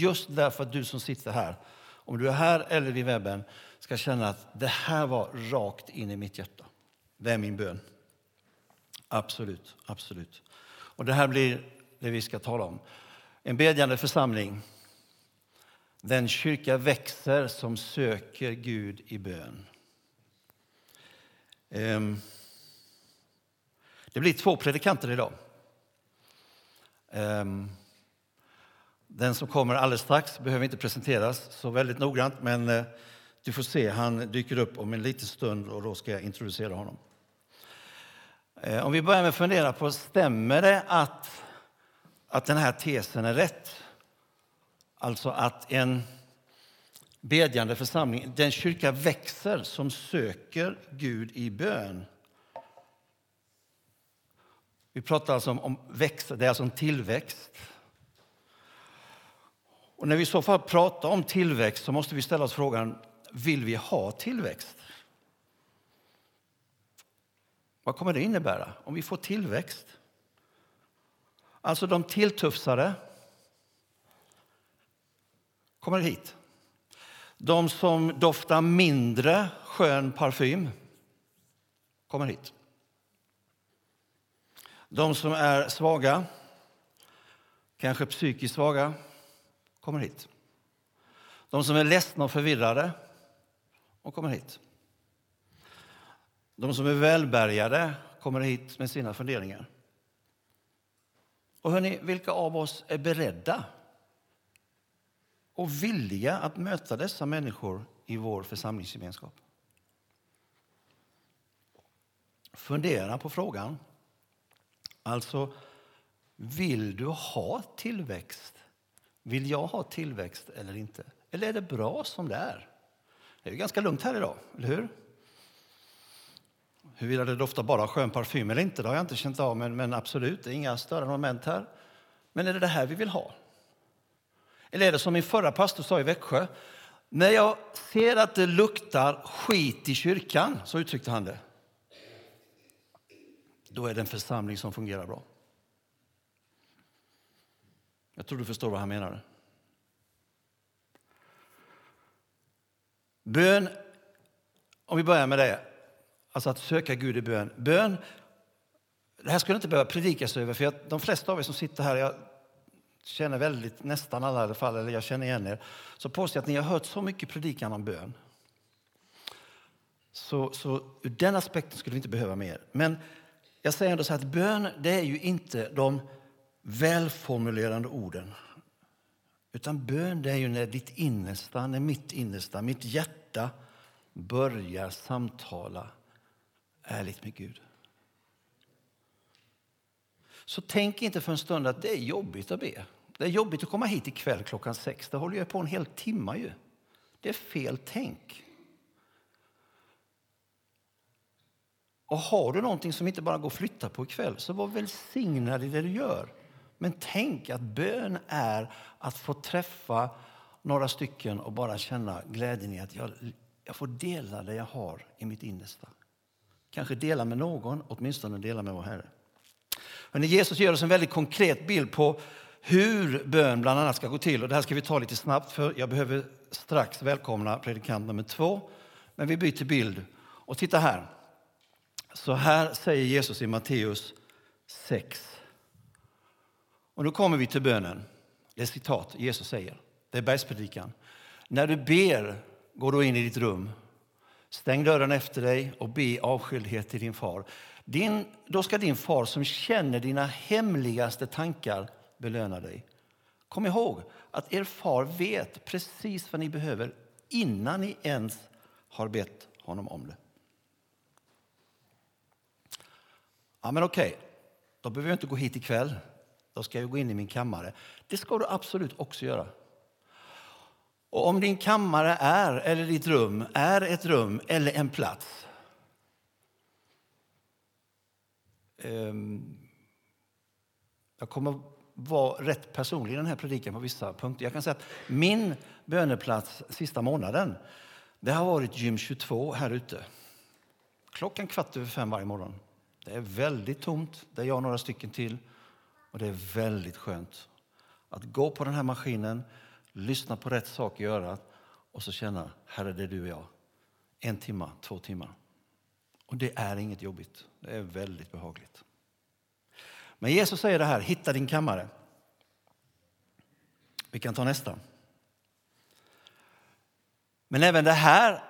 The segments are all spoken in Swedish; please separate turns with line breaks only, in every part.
Just därför att du som sitter här, om du är här eller vid webben, ska känna att det här var rakt in i mitt hjärta. Det är min bön. Absolut, absolut. Och det här blir det vi ska tala om. En bedjande församling. Den kyrka växer som söker Gud i bön. Ehm. Det blir två predikanter idag. Ehm. Den som kommer alldeles strax behöver inte presenteras så väldigt noggrant, men eh, du får se, han dyker upp om en liten stund och då ska jag introducera honom. Eh, om vi börjar med att fundera på, stämmer det att, att den här tesen är rätt? Alltså att en bedjande församling, den kyrka växer som söker Gud i bön. Vi pratar alltså om, om växer, det är alltså en tillväxt. Och när vi i så fall pratar om tillväxt så måste vi ställa oss frågan, vill vi ha tillväxt? Vad kommer det innebära om vi får tillväxt? Alltså de tilltufsade kommer hit. De som doftar mindre skön parfym kommer hit. De som är svaga, kanske psykiskt svaga, kommer hit. De som är ledsna och förvirrade, de kommer hit. De som är välbärgade kommer hit med sina funderingar. Och hörni, vilka av oss är beredda och villiga att möta dessa människor i vår församlingsgemenskap? Fundera på frågan. Alltså, vill du ha tillväxt? Vill jag ha tillväxt eller inte? Eller är det bra som det är? Det är ganska lugnt här idag, eller hur? Huruvida det doftar bara skön parfym eller inte, det har jag inte känt av, men, men absolut, det är inga störande moment här. Men är det det här vi vill ha? Eller är det som min förra pastor sa i Växjö, när jag ser att det luktar skit i kyrkan, så uttryckte han det, då är det en församling som fungerar bra. Jag tror du förstår vad han menar. Bön, om vi börjar med det, alltså att söka Gud i bön. Bön, det här skulle inte behöva predikas över, för jag, de flesta av er som sitter här, jag känner väldigt, nästan alla i alla fall, eller jag känner igen er, så påstår jag att ni har hört så mycket predikan om bön. Så, så ur den aspekten skulle vi inte behöva mer. Men jag säger ändå så här att bön, det är ju inte de välformulerande orden. Utan bön, det är ju när ditt innersta, när mitt innersta, mitt hjärta börjar samtala ärligt med Gud. Så tänk inte för en stund att det är jobbigt att be. Det är jobbigt att komma hit ikväll klockan sex. Det håller ju på en hel timme ju. Det är fel tänk. Och har du någonting som inte bara går att flytta på ikväll, så var välsignad i det du gör. Men tänk att bön är att få träffa några stycken och bara känna glädjen i att jag, jag får dela det jag har i mitt innersta. Kanske dela med någon, åtminstone dela med vår Herre. Hörrni, Jesus ger oss en väldigt konkret bild på hur bön bland annat ska gå till. Och det här ska vi ta lite snabbt för jag behöver strax välkomna predikant nummer två. Men vi byter bild. Och titta här. Så här säger Jesus i Matteus 6. Och nu kommer vi till bönen. Det är citat Jesus säger. Det är bergspredikan. När du ber, gå då in i ditt rum. Stäng dörren efter dig och be avskildhet till din far. Din, då ska din far som känner dina hemligaste tankar belöna dig. Kom ihåg att er far vet precis vad ni behöver innan ni ens har bett honom om det. Ja, men okej, då behöver jag inte gå hit ikväll. Då ska jag gå in i min kammare. Det ska du absolut också göra. Och om din kammare är, eller ditt rum är ett rum eller en plats ehm, jag kommer vara rätt personlig i den här predikan på vissa punkter. Jag kan säga att min böneplats sista månaden det har varit gym 22 här ute. Klockan kvart över fem varje morgon. Det är väldigt tomt. Det är jag och några stycken till. Och det är väldigt skönt att gå på den här maskinen, lyssna på rätt sak i örat och så känna, Herre det är du och jag. En timme, två timmar. Och det är inget jobbigt, det är väldigt behagligt. Men Jesus säger det här, hitta din kammare. Vi kan ta nästa. Men även det här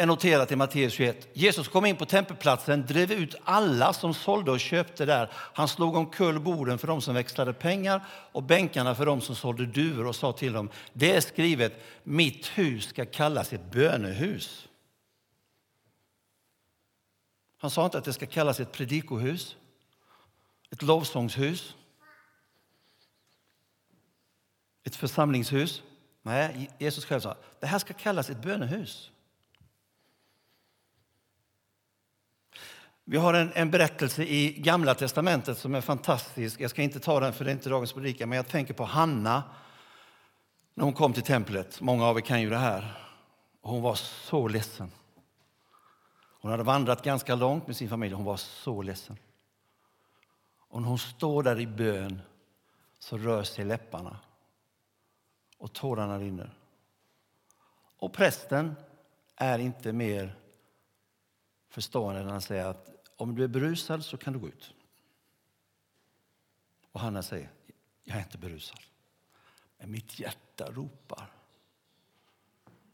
är noterat i Matteus 21. Jesus kom in på tempelplatsen, drev ut alla som sålde och köpte där. Han slog omkull borden för dem som växlade pengar och bänkarna för dem som sålde duvor och sa till dem, det är skrivet, mitt hus ska kallas ett bönehus. Han sa inte att det ska kallas ett predikohus, ett lovsångshus, ett församlingshus. Nej, Jesus själv sa det här ska kallas ett bönehus. Vi har en, en, berättelse i Gamla testamentet som är fantastisk. Jag ska inte ta den för det är inte dagens predikan, men jag tänker på Hanna när hon kom till templet. Många av er kan ju det här. hon var så ledsen. Hon hade vandrat ganska långt med sin familj. Hon var så ledsen. Och när hon står där i bön så rör sig läpparna och tårarna rinner. Och prästen är inte mer förstående när han säger att om du är berusad så kan du gå ut. Och Hanna säger, jag är inte berusad. Men mitt hjärta ropar.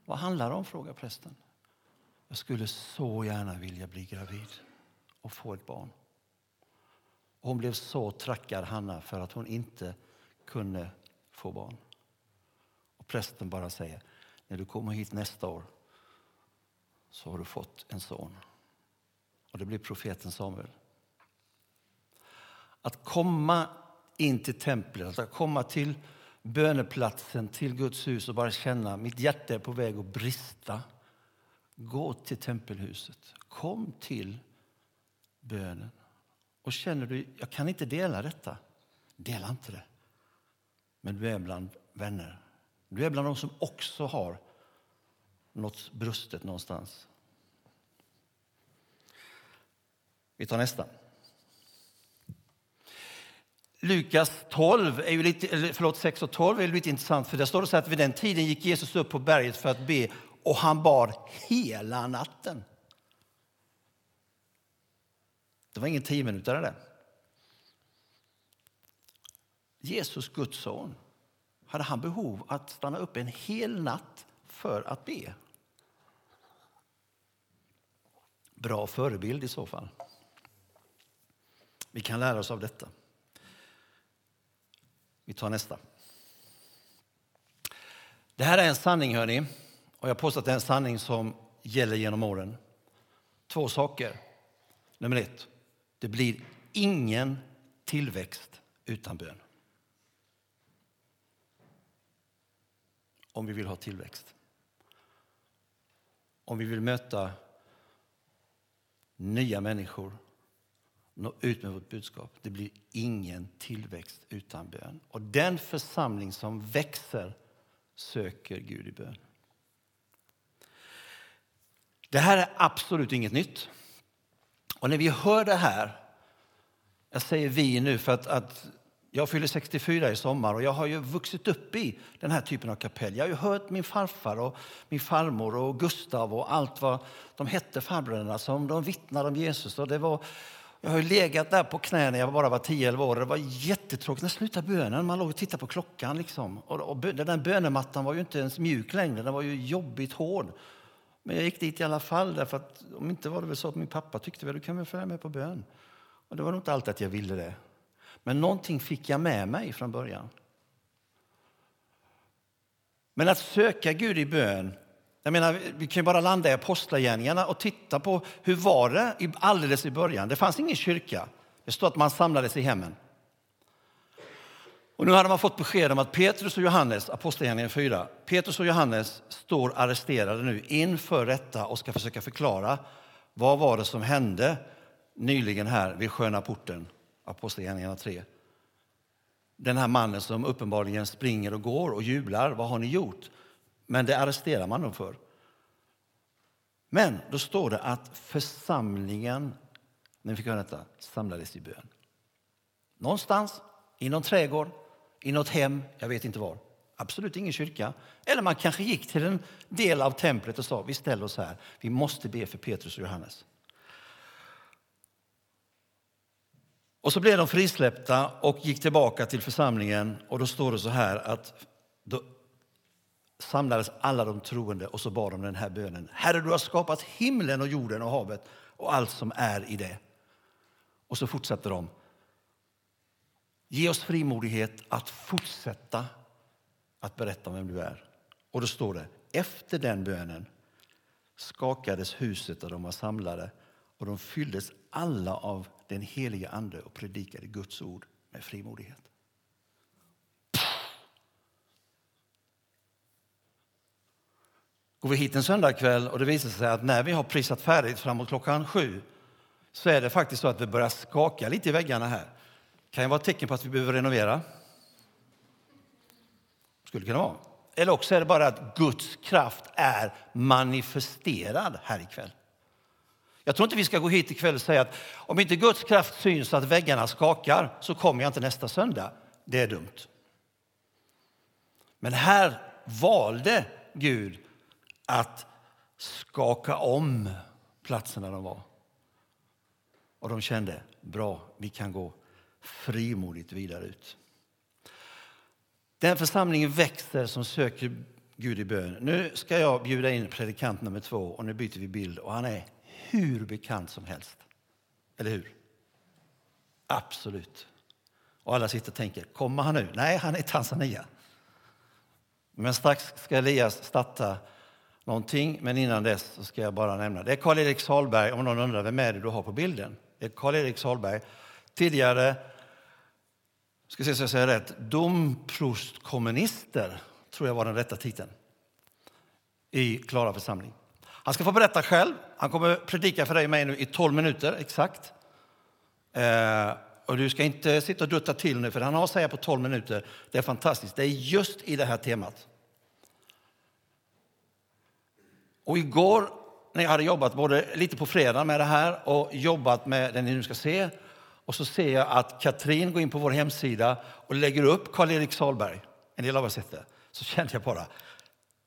Vad handlar det om? frågar prästen. Jag skulle så gärna vilja bli gravid och få ett barn. Och hon blev så trackad, Hanna, för att hon inte kunde få barn. Och prästen bara säger, när du kommer hit nästa år så har du fått en son. Och det blir profeten Samuel. Att komma in till templet, att komma till böneplatsen, till Guds hus och bara känna att mitt hjärta är på väg att brista. Gå till tempelhuset. Kom till bönen. Och känner du, jag kan inte dela detta, dela inte det. Men du är bland vänner. Du är bland de som också har något brustet någonstans. Vi tar nästa. Lukas 12 är ju lite, förlåt, 6 och 12 är lite intressant för där står det så att vid den tiden gick Jesus upp på berget för att be och han bad hela natten. Det var ingen tio minuter det. Jesus, Guds son, hade han behov att stanna upp en hel natt för att be. Bra förebild i så fall. Vi kan lära oss av detta. Vi tar nästa. Det här är en sanning, hörni. Och jag påstår att det är en sanning som gäller genom åren. Två saker. Nummer ett. Det blir ingen tillväxt utan bön. Om vi vill ha tillväxt. Om vi vill möta nya människor nå ut med vårt budskap. Det blir ingen tillväxt utan bön. Och den församling som växer söker Gud i bön. Det här är absolut inget nytt. Och när vi hör det här, jag säger vi nu för att, att jag fyller 64 i sommar och jag har ju vuxit upp i den här typen av kapell. Jag har ju hört min farfar och min farmor och Gustav och allt vad de hette farbröderna som de vittnade om Jesus. Och det var jag har legat där på knä när jag bara var 10-11 år. Det var jättetråkigt. När slutade bönen? Man låg och tittade på klockan. Liksom. Och, och den där bönemattan var ju inte ens mjuk längre. Den var ju jobbigt hård. Men jag gick dit i alla fall. Därför att, om inte var det väl så att min pappa tyckte att du kan väl följa med på bön. Och det var nog inte alltid att jag ville det. Men någonting fick jag med mig från början. Men att söka Gud i bön jag menar, vi kan bara landa i Apostlagärningarna och titta på hur var det alldeles i början. Det fanns ingen kyrka. Det står att man samlades i hemmen. Och nu hade man fått besked om att Petrus och Johannes, Apostlagärningarna 4, Petrus och Johannes står arresterade nu inför rätta och ska försöka förklara vad var det som hände nyligen här vid Sköna porten, Apostlagärningarna 3. Den här mannen som uppenbarligen springer och går och jublar, vad har ni gjort? Men det arresterar man dem för. Men då står det att församlingen, när vi fick höra detta, samlades i bön. Någonstans, i någon trädgård, i något hem, jag vet inte var. Absolut ingen kyrka. Eller man kanske gick till en del av templet och sa vi ställer oss här. Vi måste be för Petrus och Johannes. Och så blev de frisläppta och gick tillbaka till församlingen. Och då står det så här att då samlades alla de troende och så bad de den här bönen. Herre, du har skapat himlen och jorden och havet och allt som är i det. Och så fortsätter de. Ge oss frimodighet att fortsätta att berätta om vem du är. Och då står det, efter den bönen skakades huset där de var samlade och de fylldes alla av den helige Ande och predikade Guds ord med frimodighet. Går vi hit en söndagkväll och det visar sig att när vi har prisat färdigt framåt klockan sju så är det faktiskt så att vi börjar skaka lite i väggarna här. kan ju vara ett tecken på att vi behöver renovera. Skulle kunna vara. Eller också är det bara att Guds kraft är manifesterad här ikväll. Jag tror inte vi ska gå hit ikväll och säga att om inte Guds kraft syns så att väggarna skakar så kommer jag inte nästa söndag. Det är dumt. Men här valde Gud att skaka om platserna de var. Och de kände, bra, vi kan gå frimodigt vidare ut. Den församlingen växer som söker Gud i bön. Nu ska jag bjuda in predikant nummer två och nu byter vi bild och han är hur bekant som helst. Eller hur? Absolut. Och alla sitter och tänker, kommer han nu? Nej, han är i Tanzania. Men strax ska Elias starta någonting, men innan dess så ska jag bara nämna. Det är Karl-Erik Salberg, om någon undrar vem är det du har på bilden. Det är Karl-Erik Salberg, tidigare, ska se så jag säger rätt, domprostkommunister, tror jag var den rätta titeln, i Klara församling. Han ska få berätta själv. Han kommer predika för dig och mig nu i 12 minuter exakt. Eh, och du ska inte sitta och dutta till nu, för han har att säga på 12 minuter. Det är fantastiskt. Det är just i det här temat. Och igår när jag hade jobbat både lite på fredag med det här och jobbat med den ni nu ska se och så ser jag att Katrin går in på vår hemsida och lägger upp Karl-Erik Salberg. En del av er har sett det. Så kände jag bara,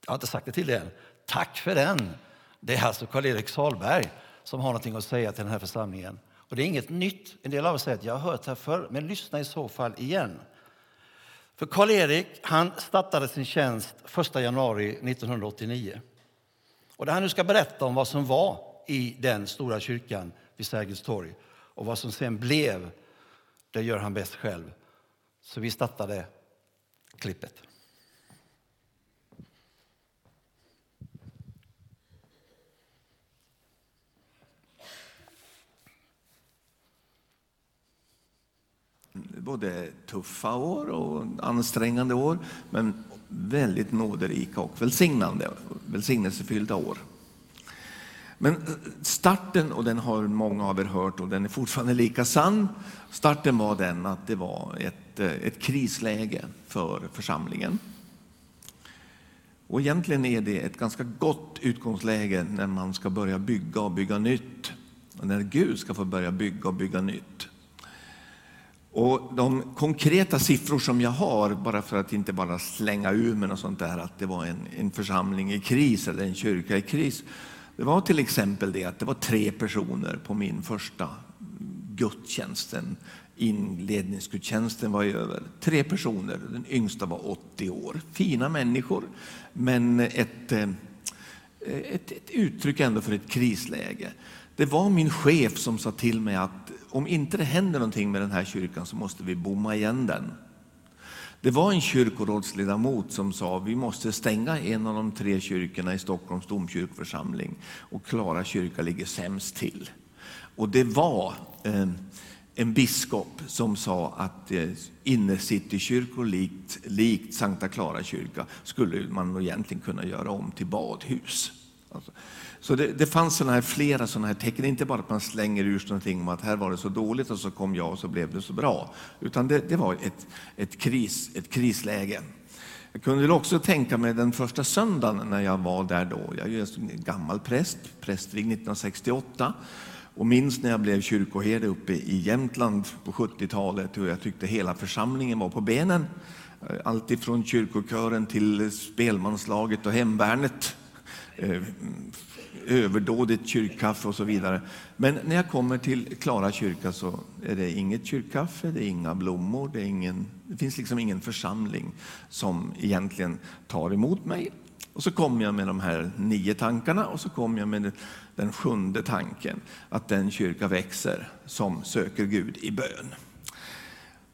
jag har inte sagt det till dig än, tack för den. Det är alltså Karl-Erik Salberg som har någonting att säga till den här församlingen. Och det är inget nytt. En del av er säger att jag har hört det här förr, men lyssna i så fall igen. För Karl-Erik han startade sin tjänst 1 januari 1989. Och det han nu ska berätta om vad som var i den stora kyrkan vid Sergels torg och vad som sen blev, det gör han bäst själv. Så vi startade klippet.
både tuffa år och ansträngande år, men väldigt nåderika och välsignande, välsignelsefyllda år. Men eh, starten, och den har många av er hört och den är fortfarande lika sann, starten var den att det var ett, eh, ett krisläge för församlingen. Och egentligen är det ett ganska gott utgångsläge när man ska börja bygga och bygga nytt. Och när Gud ska få börja bygga och bygga nytt. Och de konkreta siffror som jag har, bara för att inte bara slänga ur mig något sånt där, att det var en, en församling i kris eller en kyrka i kris. Det var till exempel det att det var tre personer på min första gudstjänsten. Inledningsgudstjänsten var över. Tre personer, den yngsta var 80 år. Fina människor, men ett, eh, ett, ett uttryck ändå för ett krisläge. Det var min chef som sa till mig att om inte det händer någonting med den här kyrkan så måste vi bomma igen den. Det var en kyrkorådsledamot som sa vi måste stänga en av de tre kyrkorna i Stockholms domkyrkoförsamling och Klara kyrka ligger sämst till. Och det var eh, en biskop som sa att eh, innercitykyrkor likt, likt Sankta Klara kyrka skulle man egentligen kunna göra om till badhus. Alltså, så det, det fanns såna här, flera sådana här tecken, inte bara att man slänger ur sig någonting om att här var det så dåligt och så kom jag och så blev det så bra. Utan det, det var ett, ett, kris, ett krisläge. Jag kunde också tänka mig den första söndagen när jag var där då. Jag är en gammal präst, prästvig 1968 och minns när jag blev kyrkoherde uppe i Jämtland på 70-talet hur jag tyckte hela församlingen var på benen. Allt ifrån kyrkokören till spelmanslaget och hemvärnet. Eh, Överdådigt kyrkkaffe och så vidare. Men när jag kommer till Klara kyrka så är det inget kyrkkaffe, det är inga blommor, det, är ingen, det finns liksom ingen församling som egentligen tar emot mig. Och så kommer jag med de här nio tankarna och så kommer jag med den sjunde tanken, att den kyrka växer som söker Gud i bön.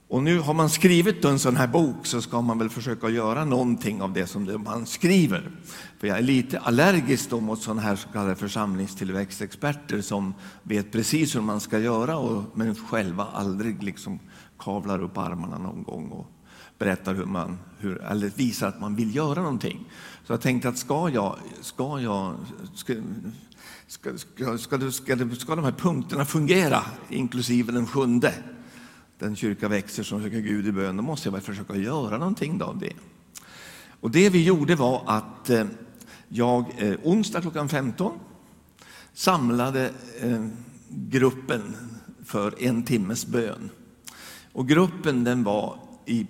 Och nu har man skrivit en sån här bok så ska man väl försöka göra någonting av det som man skriver. För jag är lite allergisk då mot sådana här så kallade församlingstillväxtexperter som vet precis hur man ska göra och, men själva aldrig liksom kavlar upp armarna någon gång och berättar hur man, hur, eller visar att man vill göra någonting. Så jag tänkte att ska jag, ska jag, ska, ska, ska, ska, ska, ska de här punkterna fungera, inklusive den sjunde, den kyrka växer som söker Gud i bön, då måste jag väl försöka göra någonting av det. Och det vi gjorde var att eh, jag eh, onsdag klockan 15 samlade eh, gruppen för en timmes bön. Och gruppen den var i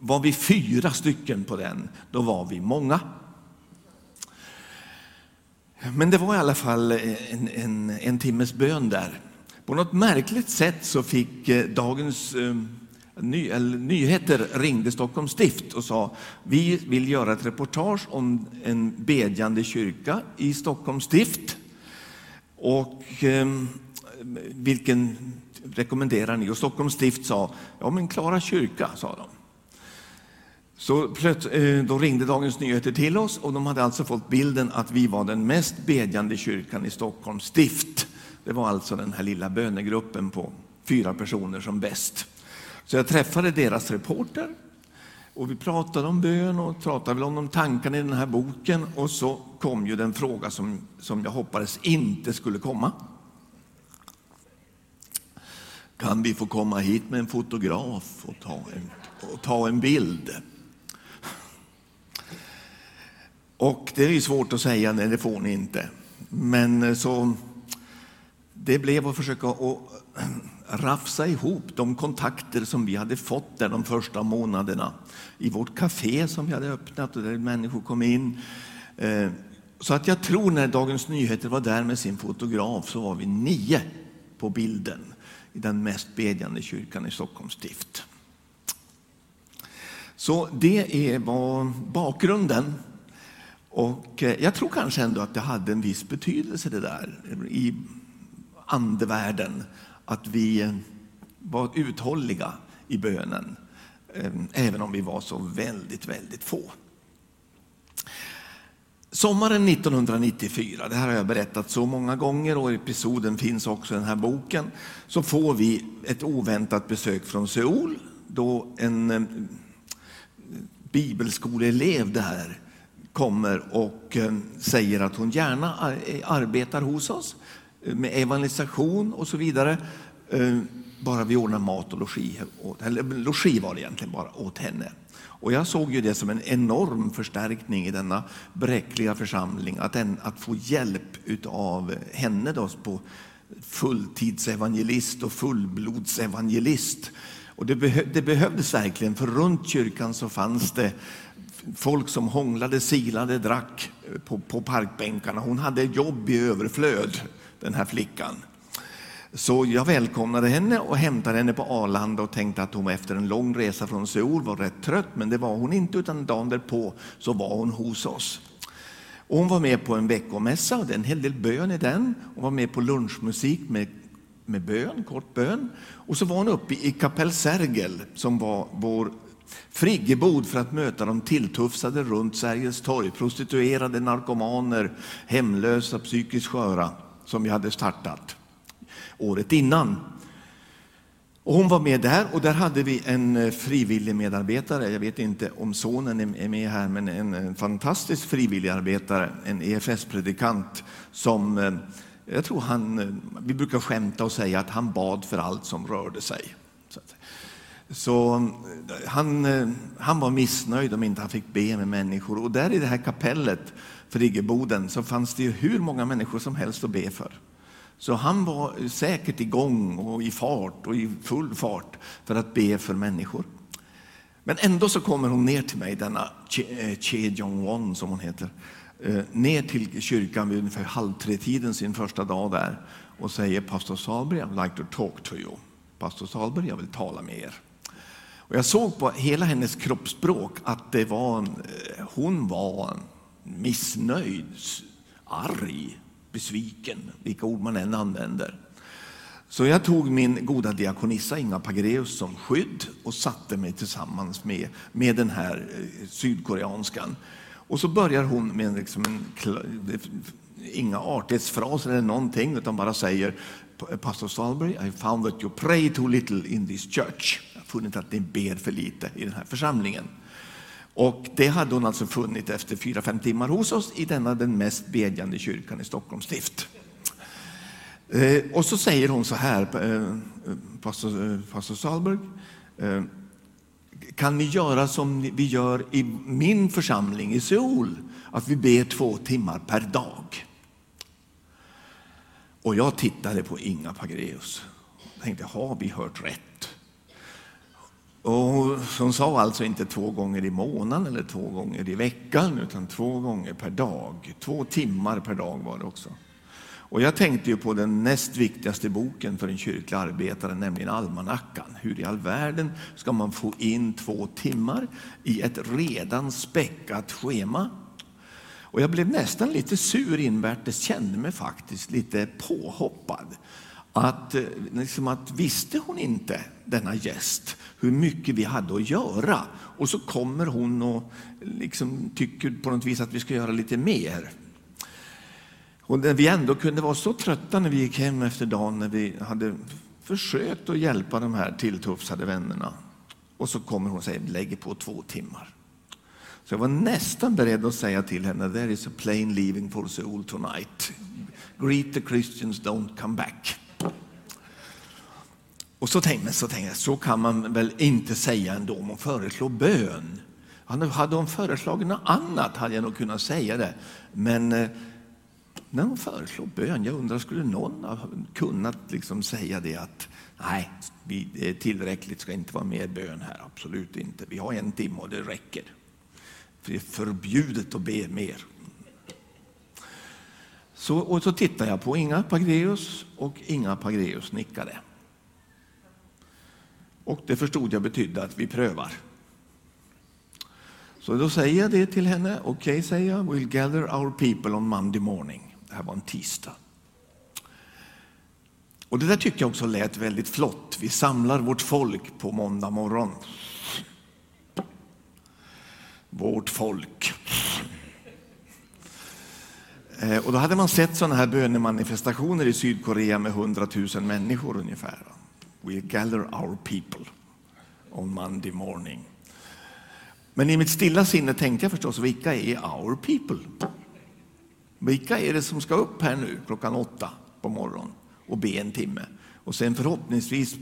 var vi fyra stycken på den, då var vi många. Men det var i alla fall en, en, en timmes bön där. På något märkligt sätt så fick eh, dagens eh, ny, nyheter ringde Stockholms stift och sa vi vill göra ett reportage om en bedjande kyrka i Stockholms stift. Och eh, vilken rekommenderar ni? Och Stockholms stift sa ja men Klara kyrka, sa de. Så plöts, eh, då ringde Dagens Nyheter till oss och de hade alltså fått bilden att vi var den mest bedjande kyrkan i Stockholms stift. Det var alltså den här lilla bönegruppen på fyra personer som bäst. Så jag träffade deras reporter och vi pratade om bön och pratade om de tankarna i den här boken och så kom ju den fråga som, som jag hoppades inte skulle komma. Kan vi få komma hit med en fotograf och ta en, och ta en bild? Och det är ju svårt att säga, nej det får ni inte. Men eh, så det blev att försöka att äh, rafsa ihop de kontakter som vi hade fått där de första månaderna i vårt café som vi hade öppnat och där människor kom in. Eh, så att jag tror när Dagens Nyheter var där med sin fotograf så var vi nio på bilden i den mest bedjande kyrkan i Stockholms stift. Så det var bakgrunden och eh, jag tror kanske ändå att det hade en viss betydelse det där i andevärlden, att vi var uthålliga i bönen, ehm, även om vi var så väldigt, väldigt få. Sommaren 1994, det här har jag berättat så många gånger och episoden finns också i den här boken, så får vi ett oväntat besök från Seoul då en ehm, bibelskoleelev där kommer och ehm, säger att hon gärna arbetar hos oss med evangelisation och så vidare. Eh, bara vi ordnade mat och logi, eller logi var det egentligen bara, åt henne. Och jag såg ju det som en enorm förstärkning i denna bräckliga församling, att, en, att få hjälp av henne då på fulltidsevangelist och fullblodsevangelist. Och det, behö, det behövdes verkligen, för runt kyrkan så fanns det folk som hånglade, silade, drack eh, på, på parkbänkarna. Hon hade jobb i överflöd, den här flickan. Så jag välkomnade henne och hämtade henne på Arlanda och tänkte att hon efter en lång resa från Seoul var rätt trött, men det var hon inte, utan dagen därpå så var hon hos oss. Och hon var med på en veckomässa och det är en hel del bön i den. Hon var med på lunchmusik med, med bön, kort bön. Och så var hon uppe i Kapell Sergel som var vår Friggebod för att möta de tilltufsade runt Sergels torg, prostituerade, narkomaner, hemlösa, psykiskt sköra som vi hade startat året innan. Och hon var med där och där hade vi en eh, frivillig medarbetare. Jag vet inte om sonen är med här, men en, fantastisk frivilligarbetare, en EFS-predikant som eh, jag tror han, eh, vi brukar skämta och säga att han bad för allt som rörde sig. Så eh, han, eh, han var missnöjd om inte han fick be med människor. Och där i det här kapellet, Friggeboden, så fanns det ju hur många människor som helst att be för. Så han var säkert igång och i fart och i full fart för att be för människor. Men ändå så kommer hon ner till mig, denna Che, eh, Jong-won som hon heter, ner till kyrkan vid ungefär halv tre-tiden sin första dag där och säger pastor Salberg, I would like to talk to you. Pastor Salberg, jag vill tala med er. Och jag såg på hela hennes kroppsspråk att det var, en, eh, hon var missnöjd, arg, besviken, vilka ord man än använder. Så jag tog min goda diakonissa Inga Pagreus som skydd och satte mig tillsammans med, med den här eh, sydkoreanskan. Och så börjar hon med liksom en, inga artighetsfraser eller någonting, utan bara säger Pastor Salberg, I found that you pray too little in this church. Funnit att ni ber för lite i den här församlingen. Och det hade hon alltså funnit efter fyra, fem timmar hos oss i denna den mest bedjande kyrkan i Stockholms stift. Eh, och så säger hon så här, eh, pastor, eh, pastor Salberg, kan ni göra som vi gör i min församling i Seoul, att vi ber två timmar per dag? Och jag tittade på Inga Pagreus och tänkte, har vi hört rätt? Och hon sa alltså inte två gånger i månaden eller två gånger i veckan, utan två gånger per dag. Två timmar per dag var det också. Och jag tänkte ju på den näst viktigaste boken för en kyrklig arbetare, nämligen almanackan. Hur i all världen ska man få in två timmar i ett redan späckat schema? Och jag blev nästan lite sur invärtes, kände mig faktiskt lite påhoppad. Att, eh, liksom att visste hon inte, denna gäst, hur mycket vi hade att göra? Och så kommer hon och liksom tycker på något vis att vi ska göra lite mer. Och när vi ändå kunde vara så trötta när vi gick hem efter dagen, när vi hade försökt att hjälpa de här tilltufsade vännerna. Och så kommer hon och säger, lägger på två timmar. Så jag var nästan beredd att säga till henne, there is a plane leaving for Seoul tonight. Greet the Christians, don't come back. Och så tänkte, så tänkte jag, så kan man väl inte säga ändå om hon föreslår bön. Hade hon föreslagit något annat hade jag nog kunnat säga det. Men eh, när hon föreslår bön, jag undrar, skulle någon ha kunnat liksom säga det att nej, det är tillräckligt, ska inte vara mer bön här, absolut inte. Vi har en timme och det räcker. För det är förbjudet att be mer. Så, och så tittar jag på Inga Pagreus och Inga Pagreus nickade. Och det förstod jag betydde att vi prövar. Så då säger jag det till henne. Okej, okay, säger jag. We'll gather our people on Monday morning. Det här var en tisdag. Och det där tycker jag också lät väldigt flott. Vi samlar vårt folk på måndag morgon. Vårt folk. Eh, och då hade man sett sådana här bönemanifestationer i Sydkorea med hundratusen människor ungefär. We'll gather our people on Monday morning. Men i mitt stilla sinne tänkte jag förstås, vilka är our people? Vilka är det som ska upp här nu klockan åtta på morgonen och be en timme? Och sen förhoppningsvis,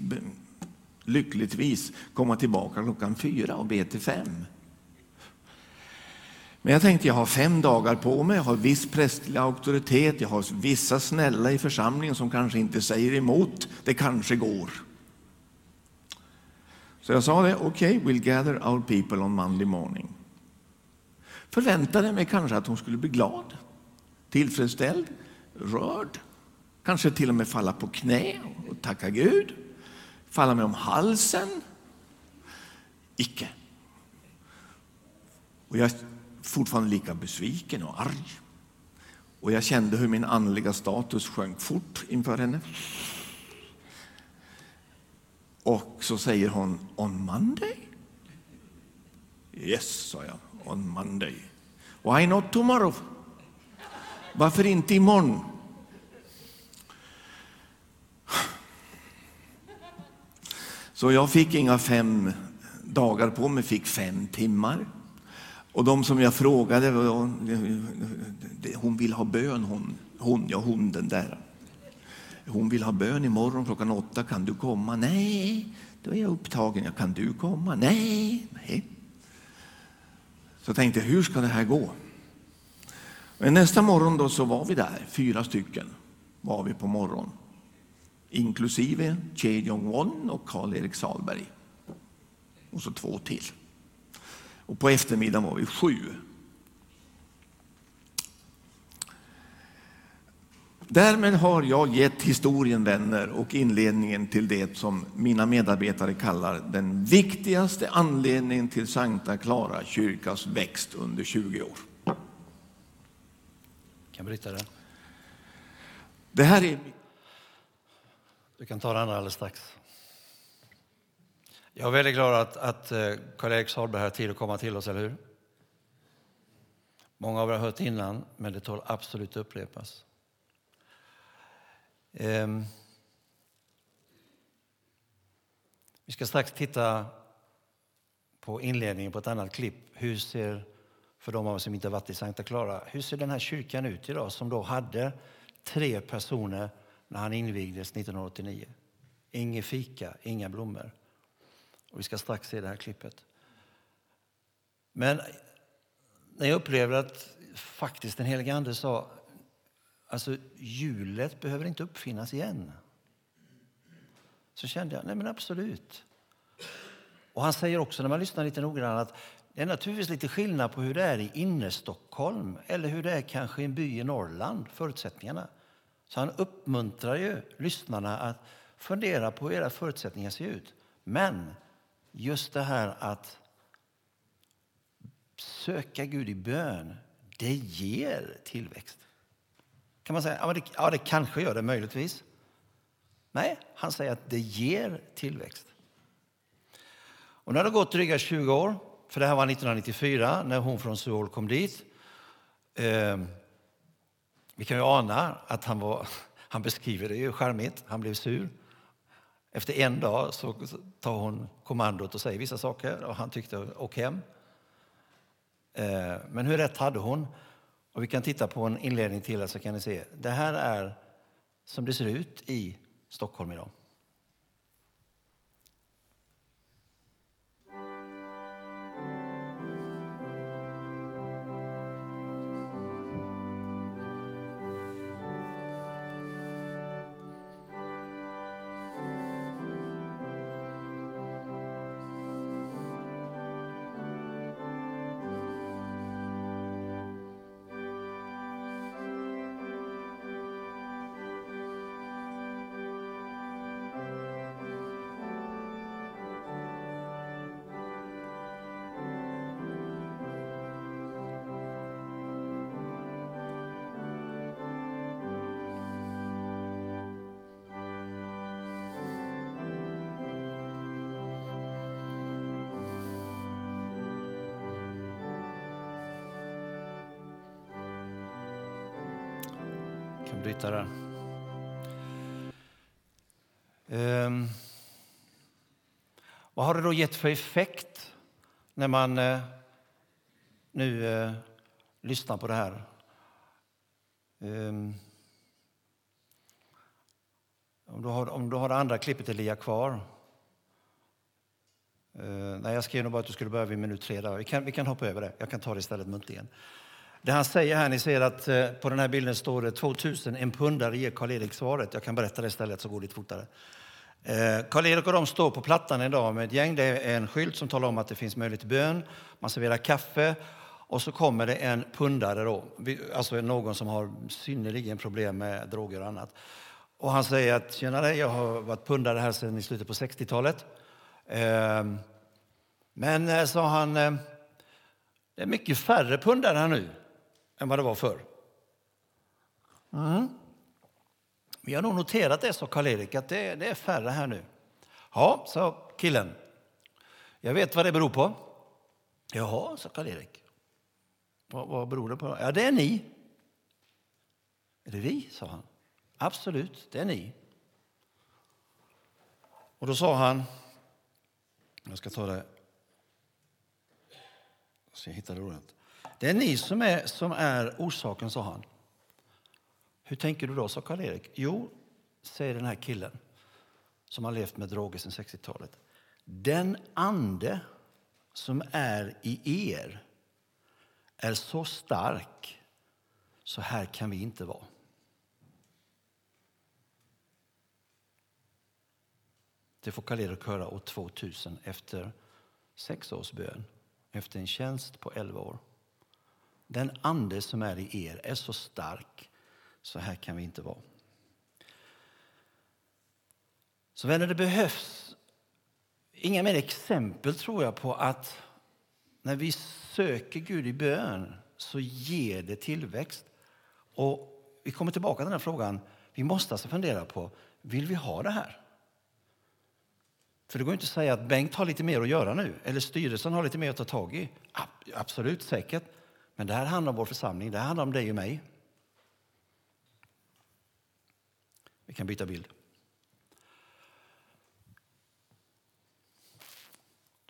lyckligtvis, komma tillbaka klockan fyra och be till fem. Men jag tänkte jag har fem dagar på mig, jag har viss prästlig auktoritet, jag har vissa snälla i församlingen som kanske inte säger emot. Det kanske går. Så jag sa det, okej, okay, we'll gather our people on Monday morning. Förväntade mig kanske att hon skulle bli glad tillfredsställd, rörd, kanske till och med falla på knä och tacka Gud, falla mig om halsen. Icke. Och jag är fortfarande lika besviken och arg. Och jag kände hur min andliga status sjönk fort inför henne. Och så säger hon, on Monday? Yes, sa jag, on Monday. Why not tomorrow? Varför inte imorgon? Så jag fick inga fem dagar på mig, fick fem timmar. Och de som jag frågade, hon vill ha bön, hon, hon, ja hon den där. Hon vill ha bön imorgon klockan åtta, kan du komma? Nej, då är jag upptagen. Ja, kan du komma? Nej, nej. Så tänkte jag, hur ska det här gå? Men nästa morgon då så var vi där, fyra stycken var vi på morgon. Inklusive Che Jong-won och Karl-Erik Salberg. Och så två till. Och på eftermiddagen var vi sju. Därmed har jag gett historien, vänner, och inledningen till det som mina medarbetare kallar den viktigaste anledningen till Sankta Clara kyrkas växt under 20 år.
Kan bryta det.
Det här är
Du kan ta det andra alldeles strax. Jag är väldigt glad att, att eh, Karl-Erik Sahlberg har tid att komma till oss, eller hur? Många av er har hört innan, men det tål absolut att upprepas. Ehm, vi ska strax titta på inledningen på ett annat klipp. Hur ser, för de av oss som inte har varit i Santa Clara, hur ser den här kyrkan ut idag som då hade tre personer när han invigdes 1989? Ingen fika, inga blommor. Och vi ska strax se det här klippet. Men när jag upplevde att faktiskt den helige Ande sa alltså hjulet behöver inte uppfinnas igen. Så kände jag, nej men absolut. Och han säger också när man lyssnar lite noggrannare att det är naturligtvis lite skillnad på hur det är i innerstockholm eller hur det är kanske i en by i Norrland, förutsättningarna. Så han uppmuntrar ju lyssnarna att fundera på hur era förutsättningar ser ut. Men just det här att söka Gud i bön, det ger tillväxt. Kan man säga, ja det, ja det kanske gör det möjligtvis. Nej, han säger att det ger tillväxt. Och nu har det gått dryga 20 år, för det här var 1994 när hon från Seoul kom dit. Eh, vi kan ju ana att han var, han beskriver det ju charmigt, han blev sur. Efter en dag så tar hon kommandot och säger vissa saker och han tyckte och hem. Eh, men hur rätt hade hon? Och vi kan titta på en inledning till så kan ni se. Det här är som det ser ut i Stockholm idag. Ehm. Vad har det då gett för effekt när man eh, nu eh, lyssnar på det här? Ehm. Om, du har, om du har det andra klippet, Elia, kvar. Eh, nej, jag skrev nog bara att du skulle börja vid minut tre. Där. Vi, kan, vi kan hoppa över det. Jag kan ta det istället muntligen. Det han säger här, ni ser att eh, på den här bilden står det 2000, en pundare ger Karl-Erik svaret. Jag kan berätta det istället så går det lite fortare. Eh, Karl-Erik och de står på plattan idag med ett gäng. Det är en skylt som talar om att det finns möjlighet till bön. Man serverar kaffe och så kommer det en pundare då, alltså någon som har synnerligen problem med droger och annat. Och han säger att tjenare, jag har varit pundare här sedan i slutet på 60-talet. Ehm, men, eh, sa han, det är mycket färre pundare här nu än vad det var förr. Mm. Vi har nog noterat det, sa Karl-Erik, att det, det, är färre här nu. Ja, sa killen. Jag vet vad det beror på. Jaha, sa Karl-Erik. Vad, vad beror det på? Ja, det är ni. Är det vi, sa han. Absolut, det är ni. Och då sa han, jag ska ta det, så jag hittar det ordet. Det är ni som är, som är orsaken, sa han. Hur tänker du då, sa Karl-Erik. Jo, säger den här killen som har levt med droger sedan 60-talet. Den ande som är i er är så stark så här kan vi inte vara. Det får Karl-Erik höra år 2000 efter sex års bön efter en tjänst på 11 år. Den ande som är i er är så stark, så här kan vi inte vara. Så vänner, det behövs inga mer exempel tror jag på att när vi söker Gud i bön så ger det tillväxt. Och vi kommer tillbaka till den här frågan. Vi måste alltså fundera på, vill vi ha det här? För det går inte att säga att Bengt har lite mer att göra nu, eller styrelsen har lite mer att ta tag i. Absolut, säkert. Men det här handlar om vår församling, det här handlar om dig och mig. Vi kan byta bild.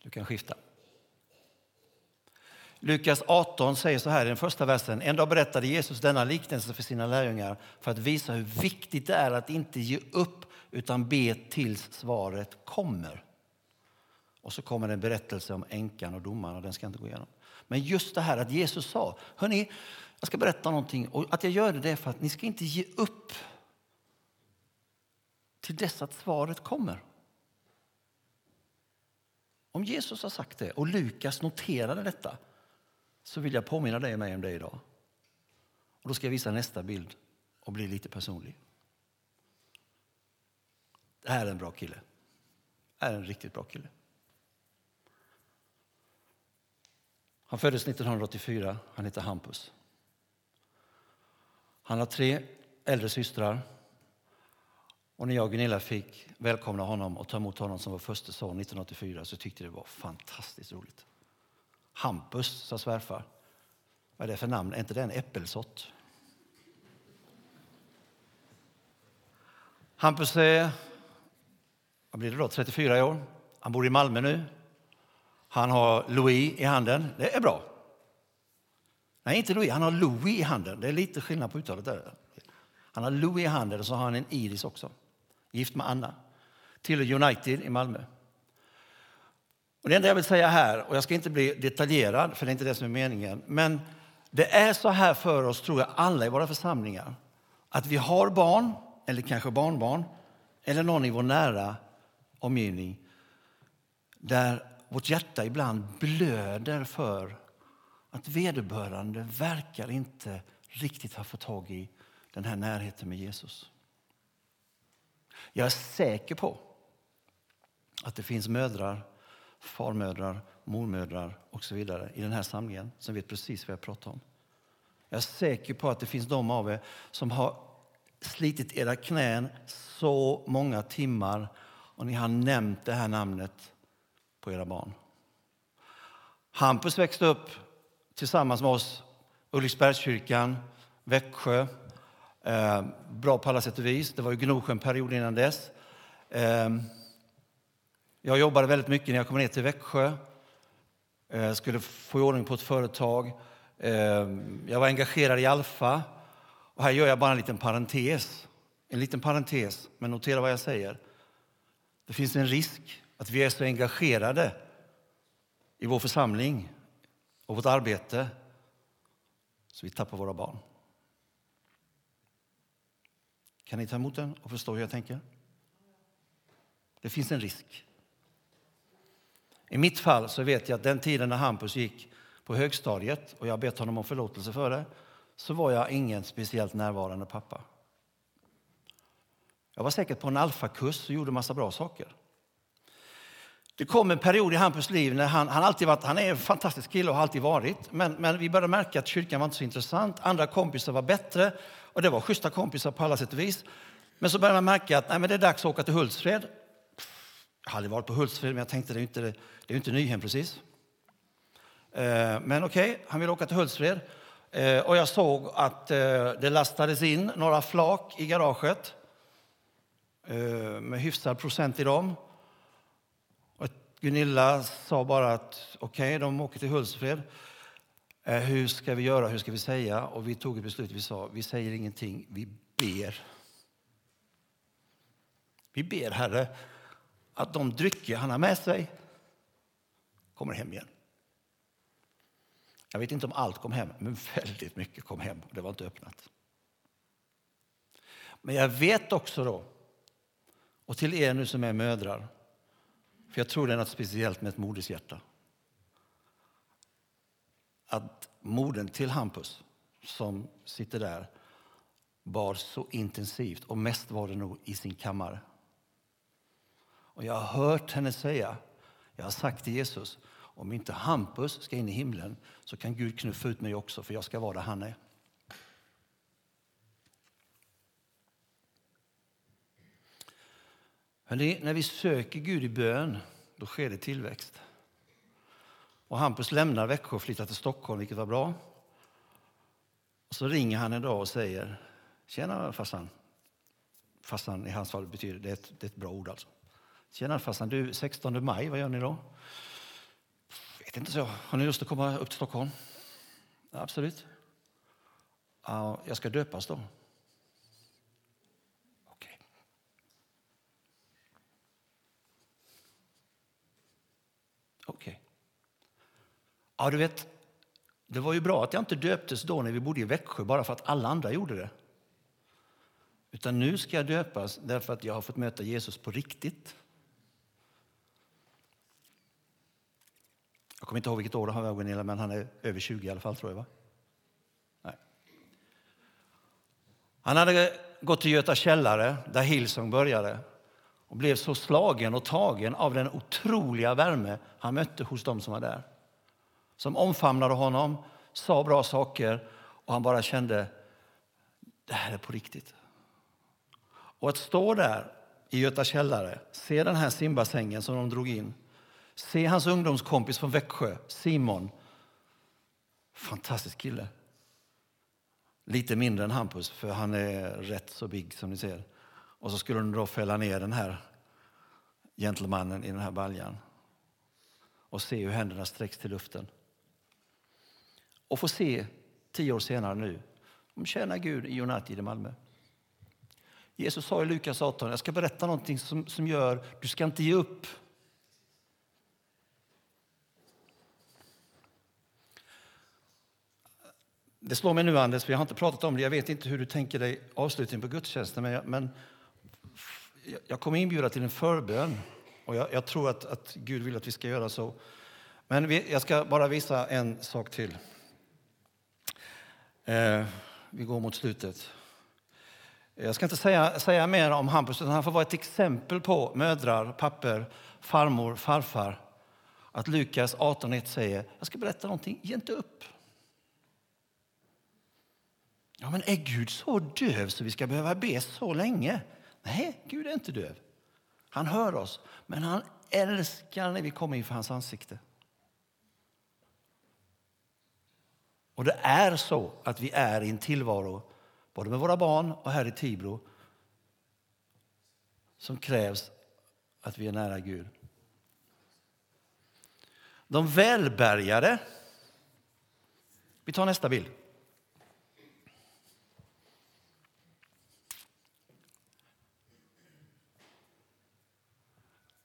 Du kan skifta. Lukas 18 säger så här i den första versen. En dag berättade Jesus denna liknelse för sina lärjungar för att visa hur viktigt det är att inte ge upp utan be tills svaret kommer. Och så kommer en berättelse om änkan och domaren och den ska jag inte gå igenom. Men just det här att Jesus sa, hörni, jag ska berätta någonting och att jag gör det är för att ni ska inte ge upp till dess att svaret kommer. Om Jesus har sagt det och Lukas noterade detta så vill jag påminna dig och mig om det idag. Och då ska jag visa nästa bild och bli lite personlig. Det här är en bra kille. Det här är en riktigt bra kille. Han föddes 1984. Han heter Hampus. Han har tre äldre systrar. Och när jag och Gunilla fick välkomna honom och ta emot honom som vår första son 1984 så tyckte det var fantastiskt roligt. Hampus, sa svärfar. Vad är det för namn? Är inte det en äppelsort? Hampus är vad blir det då, 34 år. Han bor i Malmö nu. Han har Louis i handen. Det är bra. Nej, inte Louis. Han har Louis i handen. Det är lite skillnad på uttalet där. Han har Louis i handen och så har han en Iris också. Gift med Anna. Till United i Malmö. Och det enda jag vill säga här, och jag ska inte bli detaljerad för det är inte det som är meningen, men det är så här för oss, tror jag, alla i våra församlingar, att vi har barn, eller kanske barnbarn, eller någon i vår nära omgivning där vårt hjärta ibland blöder för att vederbörande verkar inte riktigt ha fått tag i den här närheten med Jesus. Jag är säker på att det finns mödrar, farmödrar, mormödrar och så vidare i den här samlingen som vet precis vad jag pratar om. Jag är säker på att det finns de av er som har slitit era knän så många timmar och ni har nämnt det här namnet på era barn. Hampus växte upp tillsammans med oss, Ulriksbergskyrkan, Växjö. Eh, bra på alla sätt och vis. Det var ju en period innan dess. Eh, jag jobbade väldigt mycket när jag kom ner till Växjö. Eh, skulle få ordning på ett företag. Eh, jag var engagerad i Alfa. Och här gör jag bara en liten parentes. En liten parentes, men notera vad jag säger. Det finns en risk att vi är så engagerade i vår församling och vårt arbete så vi tappar våra barn. Kan ni ta emot den och förstå hur jag tänker? Det finns en risk. I mitt fall så vet jag att den tiden när Hampus gick på högstadiet och jag bett honom om förlåtelse för det så var jag ingen speciellt närvarande pappa. Jag var säkert på en alfakurs och gjorde massa bra saker. Det kom en period i Hampus liv när han, han alltid varit, han är en fantastisk kille och har alltid varit. Men, men vi började märka att kyrkan var inte så intressant. Andra kompisar var bättre och det var schyssta kompisar på alla sätt och vis. Men så började man märka att nej, men det är dags att åka till Hultsfred. Jag hade varit på Hultsfred, men jag tänkte det är inte, det är inte Nyhem precis. Eh, men okej, okay, han ville åka till Hultsfred. Eh, och jag såg att eh, det lastades in några flak i garaget med hyfsad procent i dem. Gunilla sa bara att okej, okay, de åker till Hultsfred. Eh, hur ska vi göra? Hur ska vi säga? Och vi tog ett beslut. Vi sa, vi säger ingenting. Vi ber. Vi ber, Herre, att de drycker han har med sig kommer hem igen. Jag vet inte om allt kom hem, men väldigt mycket kom hem. Det var inte öppnat. Men jag vet också då, och till er nu som är mödrar, för jag tror det är något speciellt med ett modershjärta. att modern till Hampus, som sitter där, bar så intensivt och mest var det nog i sin kammare. Och jag har hört henne säga, jag har sagt till Jesus, om inte Hampus ska in i himlen så kan Gud knuffa ut mig också för jag ska vara där han är. Hörrni, när vi söker Gud i bön, då sker det tillväxt. Och Hampus lämnar Växjö och flyttar till Stockholm, vilket var bra. Och så ringer han en dag och säger, tjena farsan. Farsan i hans fall betyder, det är ett, det är ett bra ord alltså. Tjena farsan, du 16 maj, vad gör ni då? Vet inte så. Har ni lust att komma upp till Stockholm? Ja, absolut. Ja, jag ska döpas då. Okej. Ja, du vet, det var ju bra att jag inte döptes då när vi bodde i Växjö bara för att alla andra gjorde det. Utan nu ska jag döpas därför att jag har fått möta Jesus på riktigt. Jag kommer inte ihåg vilket år han var, Gunilla, men han är över 20 i alla fall, tror jag. Va? Nej. Han hade gått till Göta källare, där Hillsong började och blev så slagen och tagen av den otroliga värme han mötte hos dem som var där. Som omfamnade honom, sa bra saker och han bara kände det här är på riktigt. Och att stå där i Göta källare, se den här simbassängen som de drog in Se hans ungdomskompis från Växjö, Simon. Fantastisk kille. Lite mindre än Hampus, för han är rätt så big som ni ser. Och så skulle de då fälla ner den här gentlemannen i den här baljan och se hur händerna sträcks till luften. Och få se tio år senare nu, de tjänar Gud i United i Malmö. Jesus sa i Lukas 18, jag ska berätta någonting som, som gör, du ska inte ge upp. Det slår mig nu, Anders, för jag har inte pratat om det. Jag vet inte hur du tänker dig avslutningen på gudstjänsten, men, jag, men jag kommer inbjuda till en förbön och jag, jag tror att, att, Gud vill att vi ska göra så. Men vi, jag ska bara visa en sak till. Eh, vi går mot slutet. Jag ska inte säga, säga mer om Hampus, utan han får vara ett exempel på mödrar, papper, farmor, farfar. Att Lukas 18.1 säger, jag ska berätta någonting, ge inte upp. Ja, men är Gud så döv så vi ska behöva be så länge? Nej, Gud är inte döv. Han hör oss, men han älskar när vi kommer inför hans ansikte. Och det är så att vi är i en tillvaro, både med våra barn och här i Tibro, som krävs att vi är nära Gud. De välbärgade, vi tar nästa bild.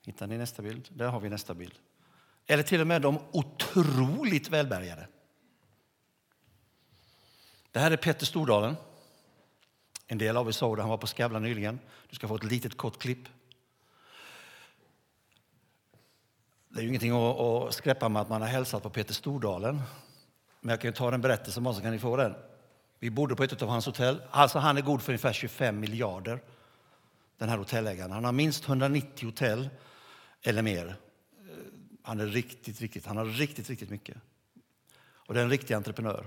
Hittar ni nästa bild? Där har vi nästa bild. Eller till och med de otroligt välbärgade. Det här är Petter Stordalen. En del av er såg det, han var på Skavlan nyligen. Du ska få ett litet kort klipp. Det är ju ingenting att, skräppa med att man har hälsat på Peter Stordalen. Men jag kan ta den berättelsen bara så kan ni få den. Vi bodde på ett av hans hotell. Alltså han är god för ungefär 25 miljarder, den här hotellägaren. Han har minst 190 hotell eller mer. Eh, han är riktigt, riktigt, han har riktigt, riktigt mycket. Och det är en riktig entreprenör.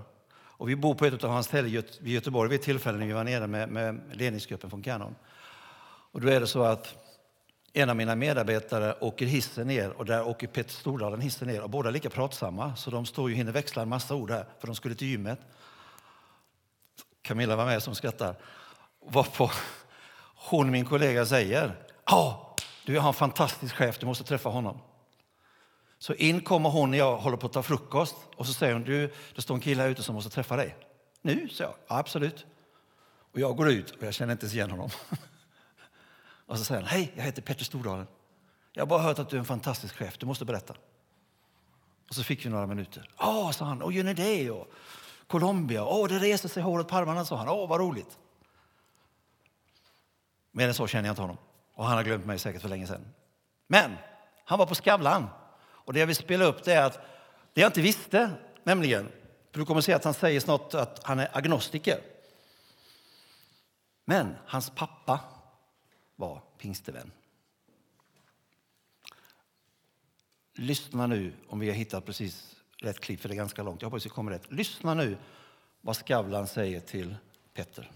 Och vi bor på ett av hans ställen i Göteborg vid ett tillfälle när vi var nere med, med ledningsgruppen från Canon. Och då är det så att en av mina medarbetare åker hissen ner och där åker Peter Stordalen hissen ner och båda är lika pratsamma så de står ju hinner växla en massa ord här för de skulle till gymmet. Camilla var med som skrattar. Varpå hon, min kollega, säger Ja, du, har en fantastisk chef, du måste träffa honom. Så in kommer hon när jag håller på att ta frukost och så säger hon, du, det står en kille här ute som måste träffa dig. Nu? Så jag, ja, absolut. Och jag går ut och jag känner inte ens igen honom. och så säger han, hej, jag heter Petter Stordalen. Jag har bara hört att du är en fantastisk chef, du måste berätta. Och så fick vi några minuter. Ja, sa han, och gör ni det? Och Colombia, åh, det reser sig håret på armarna, sa han. Åh, vad roligt. Mer än så känner jag inte honom. Och han har glömt mig säkert för länge sedan. Men han var på Skavlan. Och det jag vill spela upp det är att det jag inte visste, nämligen För du kommer att se att han säger snart att han är agnostiker. Men hans pappa var pingstevän. Lyssna nu om vi har hittat precis rätt klipp, för det är ganska långt. Jag hoppas vi kommer rätt. Lyssna nu vad Skavlan säger till Petter.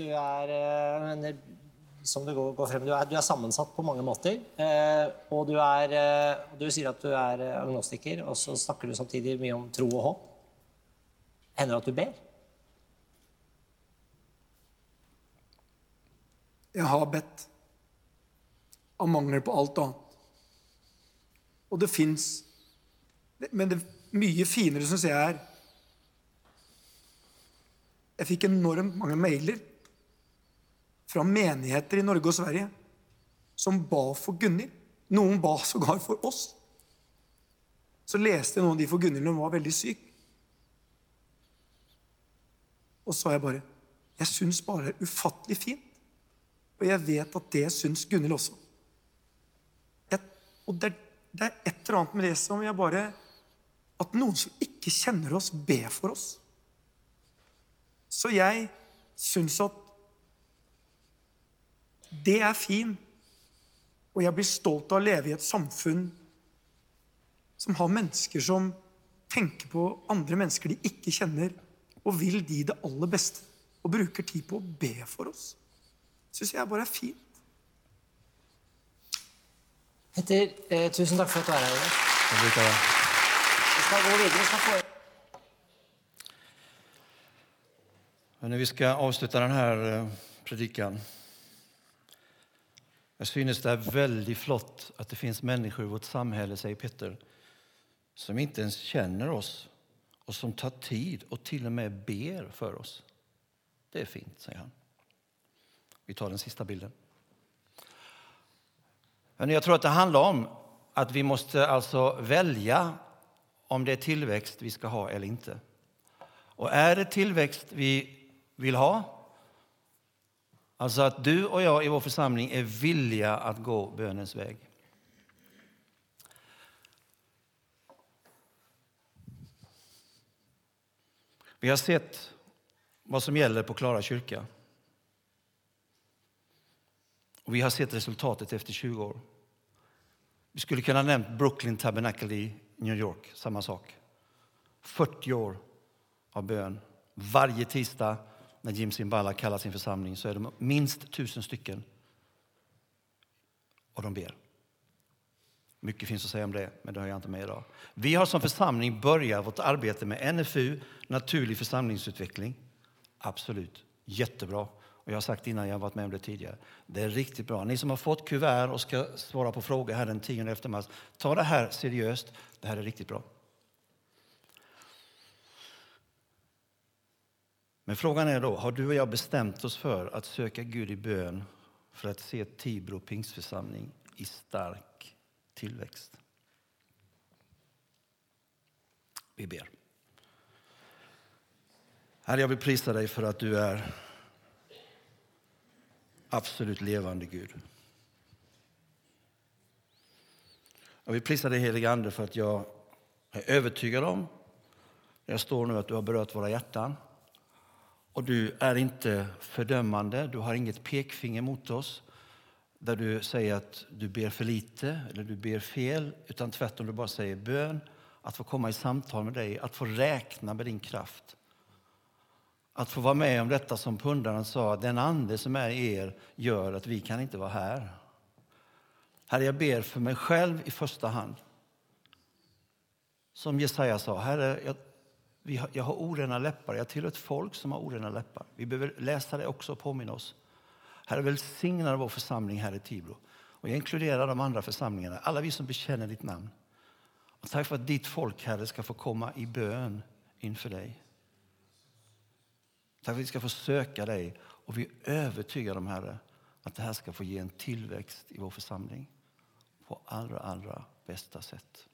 Du er, eh, eller, som det går, frem, du er, du er sammensatt på mange måter. Eh, og du, er, eh, du sier at du er eh, agnostiker, og så snakker du samtidig mye om tro og håp. Hender det at du ber?
Jeg har bedt av mangel på alt annet. Og det fins Men det mye finere, syns jeg, er Jeg fikk enormt mange mailer fra menigheter i Norge og Sverige som ba for Gunhild. Noen ba sågar for oss. Så leste jeg noen av de for Gunhild når hun var veldig syk. Og så sa jeg bare Jeg syns bare det er ufattelig fint. Og jeg vet at det syns Gunhild også. Jeg, og det, det, er et eller annet med det som jeg bare At noen som ikke kjenner oss, ber for oss. Så jeg syns at det er fint. Og jeg blir stolt av å leve i et samfunn som har mennesker som tenker på andre mennesker de ikke kjenner, og vil de det aller beste, og bruker tid på å be for oss. Syns jeg bare er fint.
Petter, eh, tusen takk for at du er her. Vi skal gå videre. Vi skal få...
Men vi ska avsluta den här eh, predikan. Jag synes det är väldigt flott att det finns människor i vårt samhälle, säger Petter, som inte ens känner oss och som tar tid och till och med ber för oss. Det är fint, säger han. Vi tar den sista bilden. Men jag tror att det handlar om att vi måste alltså välja om det är tillväxt vi ska ha eller inte. Och är det tillväxt vi vill ha, alltså att du och jag i vår församling är villiga att gå bönens väg. Vi har sett vad som gäller på Klara kyrka. Och vi har sett resultatet efter 20 år. Vi skulle kunna nämnt Brooklyn Tabernacle i New York, samma sak. 40 år av bön. Varje tisdag när Jim Simbala kallar sin församling så är de minst tusen stycken. Och de ber. Mycket finns att säga om det, men det har jag inte med idag. Vi har som församling börjat vårt arbete med NFU, naturlig församlingsutveckling. Absolut, jättebra. Och jag har sagt innan, jag har varit med om det tidigare. Det är riktigt bra. Ni som har fått kuvert och ska svara på frågor här den 10 mars, ta det här seriöst. Det här är riktigt bra. Men frågan är då, har du och jag bestämt oss för att söka Gud i bön för att se Tibro pingstförsamling i stark tillväxt? Vi ber. Herre, jag vill prisa dig för att du är absolut levande Gud. Jag vill prisa dig helige Ande för att jag är övertygad om, jag står nu, att du har berört våra hjärtan. Och du är inte fördömande, du har inget pekfinger mot oss där du säger att du ber för lite eller du ber fel, utan tvärtom du bara säger bön, att få komma i samtal med dig, att få räkna med din kraft. Att få vara med om detta som pundaren sa, den ande som är i er gör att vi kan inte vara här. Herre, jag ber för mig själv i första hand. Som Jesaja sa, Herre, jag, har, jag har orena läppar. Jag tillhör ett folk som har orena läppar. Vi behöver läsa det också och påminna oss. Herre, välsigna vår församling här i Tibro. Och jag inkluderar de andra församlingarna, alla vi som bekänner ditt namn. Och tack för att ditt folk, Herre, ska få komma i bön inför dig. Tack för att vi ska få söka dig och vi övertygar dem, Herre, att det här ska få ge en tillväxt i vår församling på allra, allra bästa sätt.